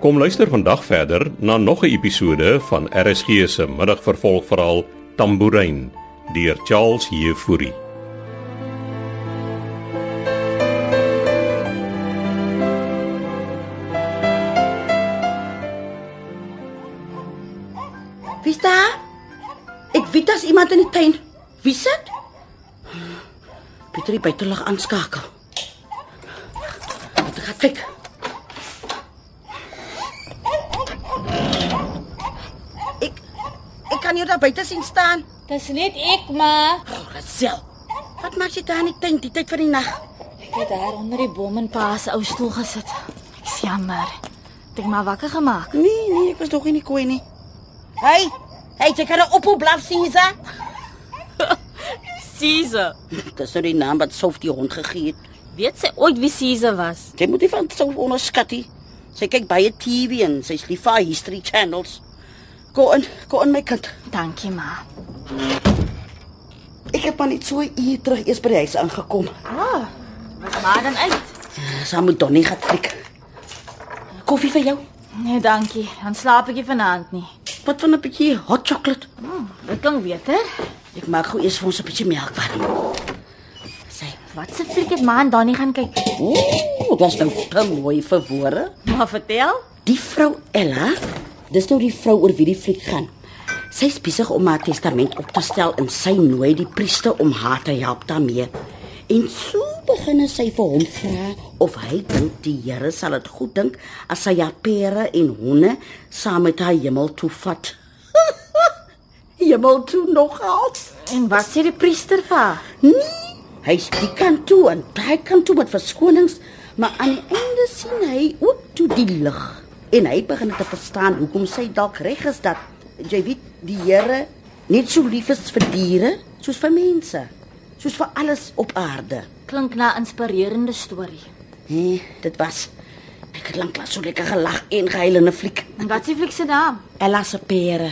Kom luister vandag verder na nog 'n episode van RSG se middagvervolgverhaal Tambourine deur Charles Jefouri. Wie's daar? Ek weet daar's iemand in die tuin. Wie sit? Pieter die buitelug aanskakel. Wat gaan kyk? Ek ek kan jou daar buite sien staan. Dis net ek, ma. Gesel. Wat maak jy daar in die tuin die tyd van die nag? Ek het daar onder die boom in pa se ou stoel gesit. Ek's jammer. Het ek maar wakker gemaak. Nee, nee, ek was nog in die kooi nie. Hey, hey, jy kan op op blaf Caesar. Caesar. Dis nou die naam wat Sof die hond gegee het. Weet sy ooit wie Caesar was? Jy moet nie van Sof onderskat nie. Sy kyk baie TV en sy's lief vir history channels. Go in, go in my kind. Dankie, ma. Ek het maar net so uur terug eers by die huis aangekom. Ah, was ma dan uit? Sy moet Donnie gaan trek. Koffie vir jou. Nee, dankie. Dan slaap ek nie vanaand nie. Wat van 'n bietjie hot chocolate? Dit klink beter. Ek maak gou eers vir ons 'n bietjie melk warm. Sy. Wat se fliek het ma en Donnie gaan kyk? Ooh, dit is nou te mooi vir woorde. Maar vertel. Die vrou Ella, dis nou die vrou oor wie die fliek gaan. Sy's besig om haar testament op te stel en sy nooi die priester om haar te help daarmee. En so begin sy vir hom vra of hy dink die Here sal dit goed dink as sy haar pere en honde saam met haar hemel toe vat. hemel toe nogal. En wat sê die priester vir haar? Nee, hy's die kant toe en hy kan toe met verskonings, maar aan die einde sien hy ook toe die lig. En hy begin te verstaan hoekom sy dalk reg is dat jy weet die Here net so lief is vir diere soos vir mense, soos vir alles op aarde. Klink na 'n inspirerende storie. Nee, dit was ek het lank so lekker gelag en gehuil in 'n fliek. En wat s'e fliek se naam? Ella se pere.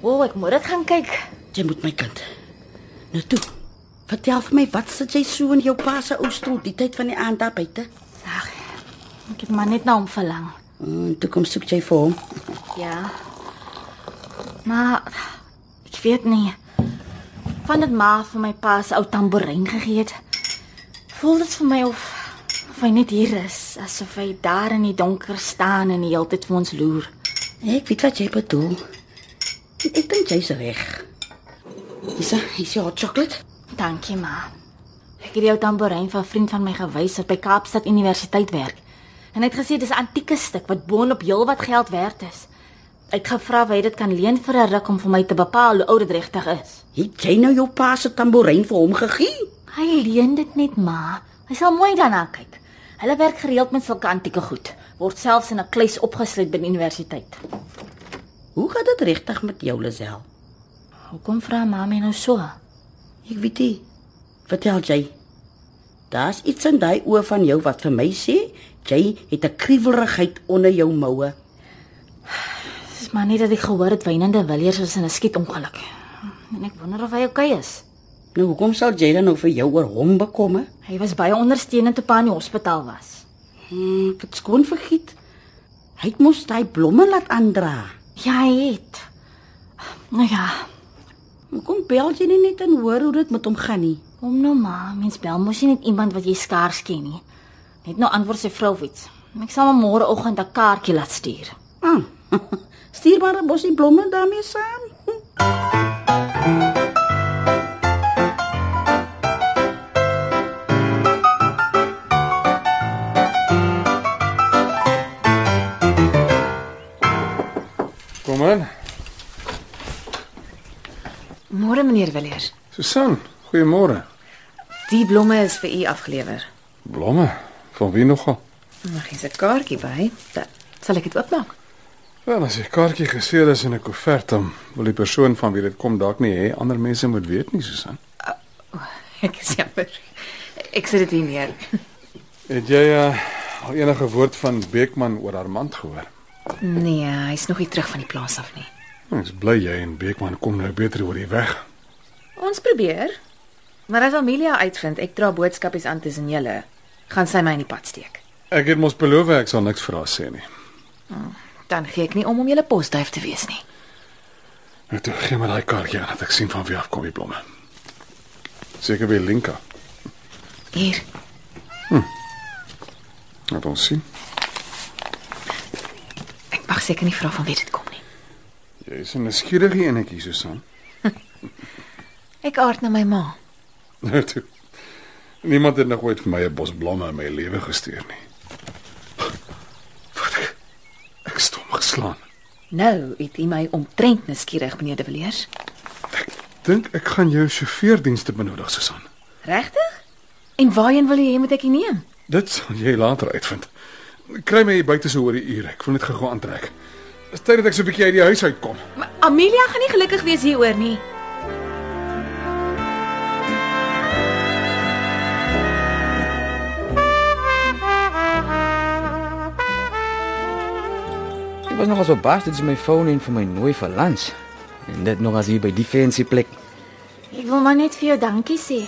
O, oh, ek moet dit gaan kyk. Jy moet my kind. Nou toe. Vertel vir my wat sit jy so in jou pa se ou stoel die tyd van die aand daar buite? Ag, ek het maar net na hom verlang. En toe kom soek jy vir hom. Ja. Maar ek weet nie. Van dit maar vir my pa se ou tamboerijn gegee het. Voel dit vir my of of hy net hier is, asof hy daar in die donker staan en die hele tyd vir ons loer. Ek weet wat jy bedoel. Ek dink jy's reg. Isa, is jou hot chocolate? Dankie ma. Ek het die ou tamboerijn van 'n vriend van my gewys wat by Kaapstad Universiteit werk. En hy het gesê dis 'n antieke stuk wat boonop heelwat geld werd is. Ek het gevra of hy dit kan leen vir 'n ruk om vir my te bepaal hoe oud dit regtig is. Het jy nou jou pa se tamboerijn vir hom gegee? Hy leen dit net ma. Hy sal mooi daarna kyk. Hulle werk gereeld met sulke antieke goed. Word selfs in 'n kluis opgesluit by die universiteit. Hoe gaan dit regtig met jou, Lisel? Hoekom vra ma my nou so? Ek weet nie. Vertel jy. Daar's iets in daai oë van jou wat vir my sê jy het 'n kriewelrigheid onder jou moue. Dis maar net dat ek gehoor het Wynande Villiers was in 'n skietongeluk. En ek wonder of hy oukei okay is. Nou hoekom sal jy dan nou vir jou oor hom bekomme? Hy was baie ondersteunend toe pa in die hospitaal was. Hmm, ek het skoon vergiet. Hy het mos daai blomme laat aandra. Ja, hy het. Nou ja, Hoekom bel jy nie net en hoor hoe dit met hom gaan nie? hom nou maar, mens bel mos nie net iemand wat jy skaars ken nie. Net nou antwoord sy vrou iets. Ek sal hom môreoggend 'n kaartjie laat stuur. Ah, stuur maar 'n bosie blomme daarmee saam. Kom in. Môre meneer Villiers. Susan, goeiemôre. Die blomme is vir u afgelewer. Blomme. Van wie nogal? Mag jy 'n kaartjie by? Dat sal ek dit oopmaak. Wel, as 'n kaartjie geseël is in 'n koevert, dan wil die persoon van wie dit kom dalk nie hê ander mense moet weet nie, Susan. Ek is jammer. Ek sit dit hier neer. Het jy uh, al enige woord van Beekman oor Armand gehoor? Nee, hy's nog nie terug van die plaas af nie. Ek is bly jy en Beekman kom nou beter oor die weg. Ons probeer. Maar as Amelia uitvind ek dra boodskapies aan tussen julle, gaan sy my in die pad steek. Ek het mos beloof ek sal niks vir haar sê nie. Dan gee ek nie om om julle posduif te wees nie. Nou toe gee my daai kaartjie aan dat ek sien van wie af kom die blomme. Seker by Linka. Hier. Laat ons sien. Ek mag seker nie vra van wie dit kom nie. Jy is 'n nuuskierige enetjie, Susan. Ek aard na my ma. Nou toe. Niemand het nog ooit vir my 'n bos blomme in my lewe gestuur nie. Wat ek ek stom geslaan. Nou het u my omtrent nuuskierig, meneer De Villiers. Dink ek gaan jou sjofeurdienste benodig, Susan. Regtig? En waarheen wil jy hê moet ek u neem? Dit sal jy later uitvind. Kry my hier buite so oor die ure. Ek wil net gou aantrek. Dis tyd dat ek so 'n bietjie uit die huis uitkom. Maar Amelia gaan nie gelukkig wees hieroor nie. Was nog as verbaas dit is my foon en vir my nooi vir lunch. En dit nog as hier by die fancy plek. Ek wil maar net vir jou dankie sê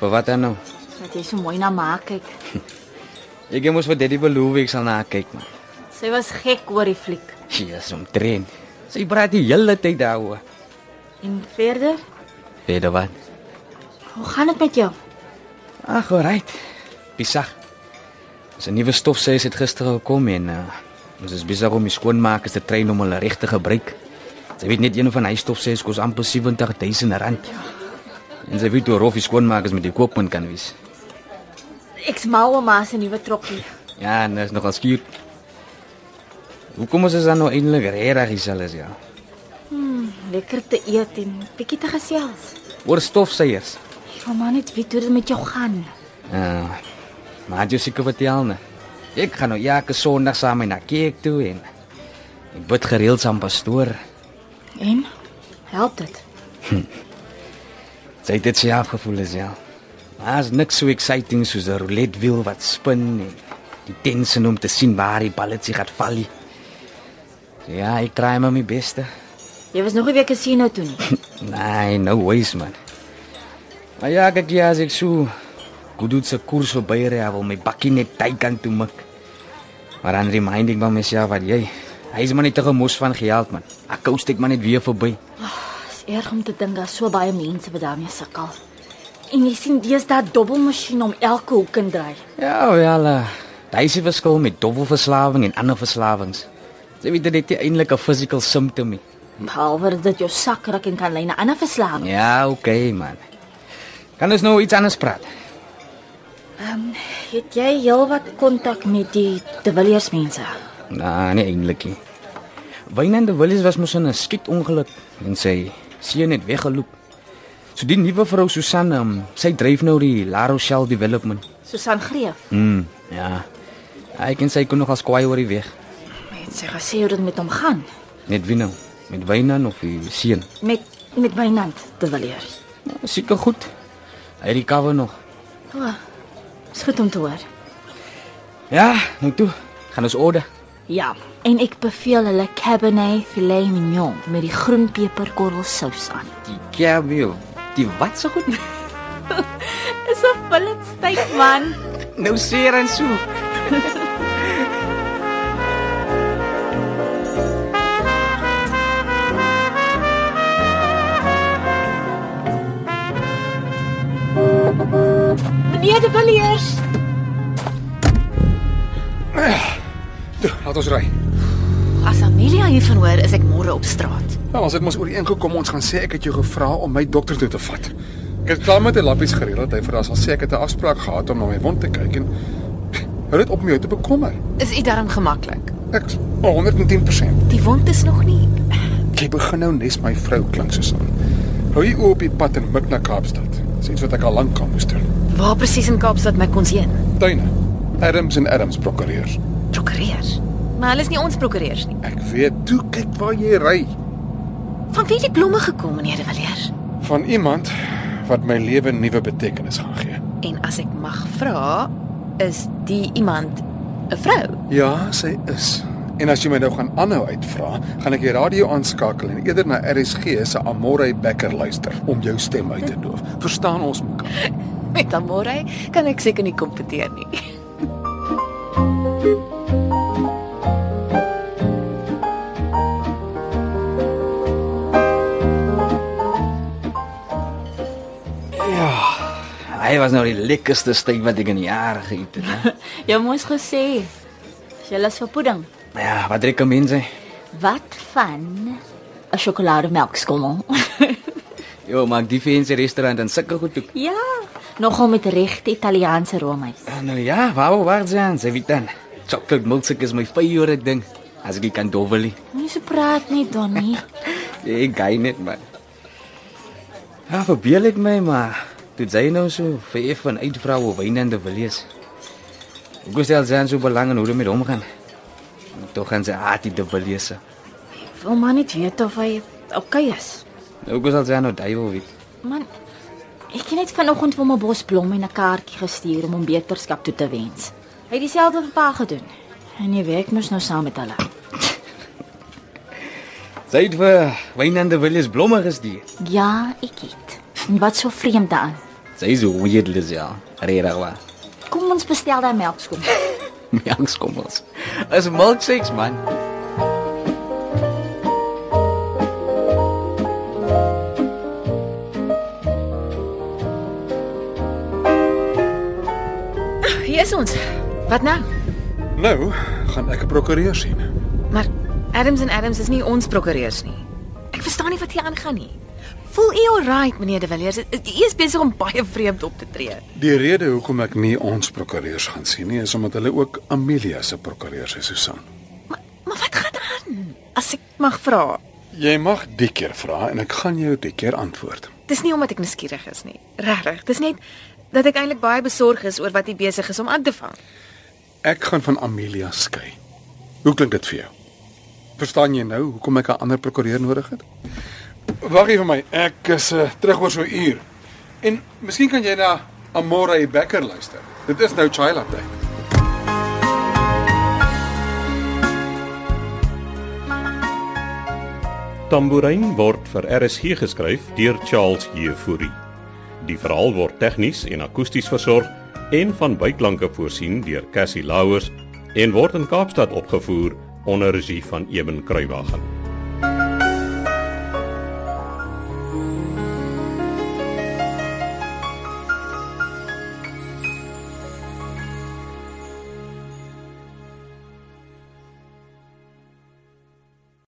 Vir wat dan nou? dat jy so mooi na ma kyk. Ek moes vir Daddy beloof ek sal na kyk man. Sy was gek oor die fliek. Jesus, om train. Sy praat die hele tyd daaroor. En verder, Verder wat? hoe gaan dit met jou? Ag, alright. Pisag. 'n nuwe stofsuier het gister gekom en uh, ons is besig om die skoonmakers te train om hulle reg te gebruik. Sy weet net een van hy stofsuiers kos amper 70000 rand. En sy weet hoe rof die skoonmakers met die koopman kan wees. Ek's mal oor ma se nuwe trokkie. Ja, en dit is nogal skuur. Hoekom is ons dan nou eintlik regtig dieselfde ja? Lekker te eet en bietjie te gesels. Oor stofsuiers. Ek wil maar net weet hoe dit met jou gaan. Ja. Maar jy seker vertel ne. Ek gaan nou elke Sondag saam met na kerk toe en ek bid gereeld saam pastoor. En help dit? Sy het dit self gevoel as ja. Maar is niks so exciting soos 'n roulette wiel wat spin en die tensie om te sien waar die balletjie gaan val. So, ja, ek try maar my beste. Jy was nog 'n week casino toe nie. Nee, no ways man. Maar ja, kyk jy as ek so goed doet se koers verby ry, wil my bakkie net tydkant toe mik. Maar dan remind ek my myself wat jy, hy is maar net te gemos van geld man. Ek kous ek maar net weer verby. Dis erg om te dink daar so baie mense wat daarmee sukkel. En jy sien deesdae dobbelmasjien om elke hoek en draai. Ja, wel, uh, daar is 'n verskil met dobbelverslawing en ander verslawings. Jy weet dit het eintlik 'n physical symptom nie. Behalwe dat dit jou sak ruk en kan lei na ander verslawing. Ja, okay man. Kan ons nou iets anders praat? Het jy heelwat kontak met die De Villiers mense? Nee, nie eintlik nie. Wynande Willies was mos in 'n skietongeluk en sy seun het weggeloop. So die nuwe vrou Susan, um, sy dryf nou die La Rochelle Development. Susan Greef. Mm, ja. Hy kan sy kon nog as kwaai oor die weg. Het sy gesê hoe dit met hom gaan? Net wie nou? Met Wynand of die seun? Met met Wynand De Villiers. Ja, Seker goed. Hy recover nog. Oh, is goed om te hoor. Ja, nou toe. Gaan ons orde. Ja, en ek beveel hulle Cabernet Filet Mignon met die groen peperkorrelsous aan. Die caviar. Die wat so goed? Dis 'n bullet steak man. nou seer en so. Villiers. Toe, laat ons ry. As Amelia hiervan hoor, is ek môre op straat. Nou, ons het mos ooreengekom ons gaan sê ek het jou gevra om my dokter toe te vat. Ek het klaar met die lappies gereël dat hy vir haar sal sê ek het 'n afspraak gehad om na my wond te kyk en hou dit op om jou te bekommer. Is u darm gemaklik? Ek is 110%. Die wond is nog nie. Jy begin nou nes my vrou klink soos aan. Hou jy oop die pad en mik na Kaapstad. Dis iets wat ek al lank kan moes doen. Waar presies in Kaapstad my kons heen? Tuine. Adams en Adams prokureurs. Prokureurs. Maar hulle is nie ons prokureurs nie. Ek weet, toe kyk waar jy ry. Van wie het die blomme gekom, meneer De Villiers? Van iemand wat my lewe nuwe betekenis gaan gee. En as ek mag vra, is die iemand 'n vrou? Ja, sy is. En as jy my nou gaan aanhou uitvra, gaan ek die radio aanskakel en eerder na RSG se Amore Becker luister om jou stem uit te doof. Verstaan ons mekaar? met Amore kan ek seker nie kompeteer nie. Ja, hy was nou die lekkerste steak wat ek in jare geëet het, hè. Jy moes gesê, jy las vir pudding. Ja, wat rekomend jy? Wat van 'n sjokolademelkskommel? Jo, maak die fancy restaurant en sulke goed toe. ja, nogal met regte Italiaanse roomys. Ah, Nou ja, wou waar zijn ze weet dan. Chocolate milkshake is my favorite ding. As ek kan dovelie. Moenie so praat nie, Donnie. Ek gae net maar. Ja, verbeel ek my maar. Dit sê nou so vir van uitvra hoe wynende wil lees. Hoe stel sy aan so belang en hoe dit met hom gaan? Toe gaan sy haat die wil lees. Wil maar net weet of hy okay is. Nou hoe sal sy nou duiwel weet? Man, ek het net vanoggend vir my bos blomme en 'n kaartjie gestuur om hom beterskap toe te wens. Hy het dieselfde vir pa gedoen. En jy werk mos nou saam met hulle. Sy het vir wynende wil lees blomme gestuur. Ja, ek het. En wat so vreemd daaraan? Sy is so weird lis ja. Regtig waar. Kom ons bestel daai melkskommel. Melkskommels. As milkshakes man. Is ons. Wat nou? Nou gaan ek 'n prokureur sien. Maar Adams en Adams is nie ons prokureurs nie. Ek verstaan nie wat hier aangaan nie. Voel u alright, meneer De Villiers? U is besig om baie vreemd op te tree. Die rede hoekom ek nie ons prokureurs gaan sien nie, is omdat hulle ook Amelia se prokureurs is, Susan. Maar maar wat gaan aan? As ek mag vra. Jy mag die keer vra en ek gaan jou die keer antwoord. Dis nie omdat ek nuuskierig is nie. Regtig. Dis net dat ek eintlik baie besorg is oor wat hy besig is om aan te vang. Ek gaan van Amelia skei. Hoe klink dit vir jou? Verstaan jy nou hoekom ek 'n ander prokureur nodig het? Wag hier vir my. Ek is uh, terug oor so 'n uur. En miskien kan jy na Amore Becker luister. Dit is nou Chila tyd. Tambourine word vir RSG geskryf deur Charles Jefouri. Die verhaal word tegnies en akoesties versorg en van byklanke voorsien deur Cassie Louws en word in Kaapstad opgevoer onder regie van Eben Kruiwagen.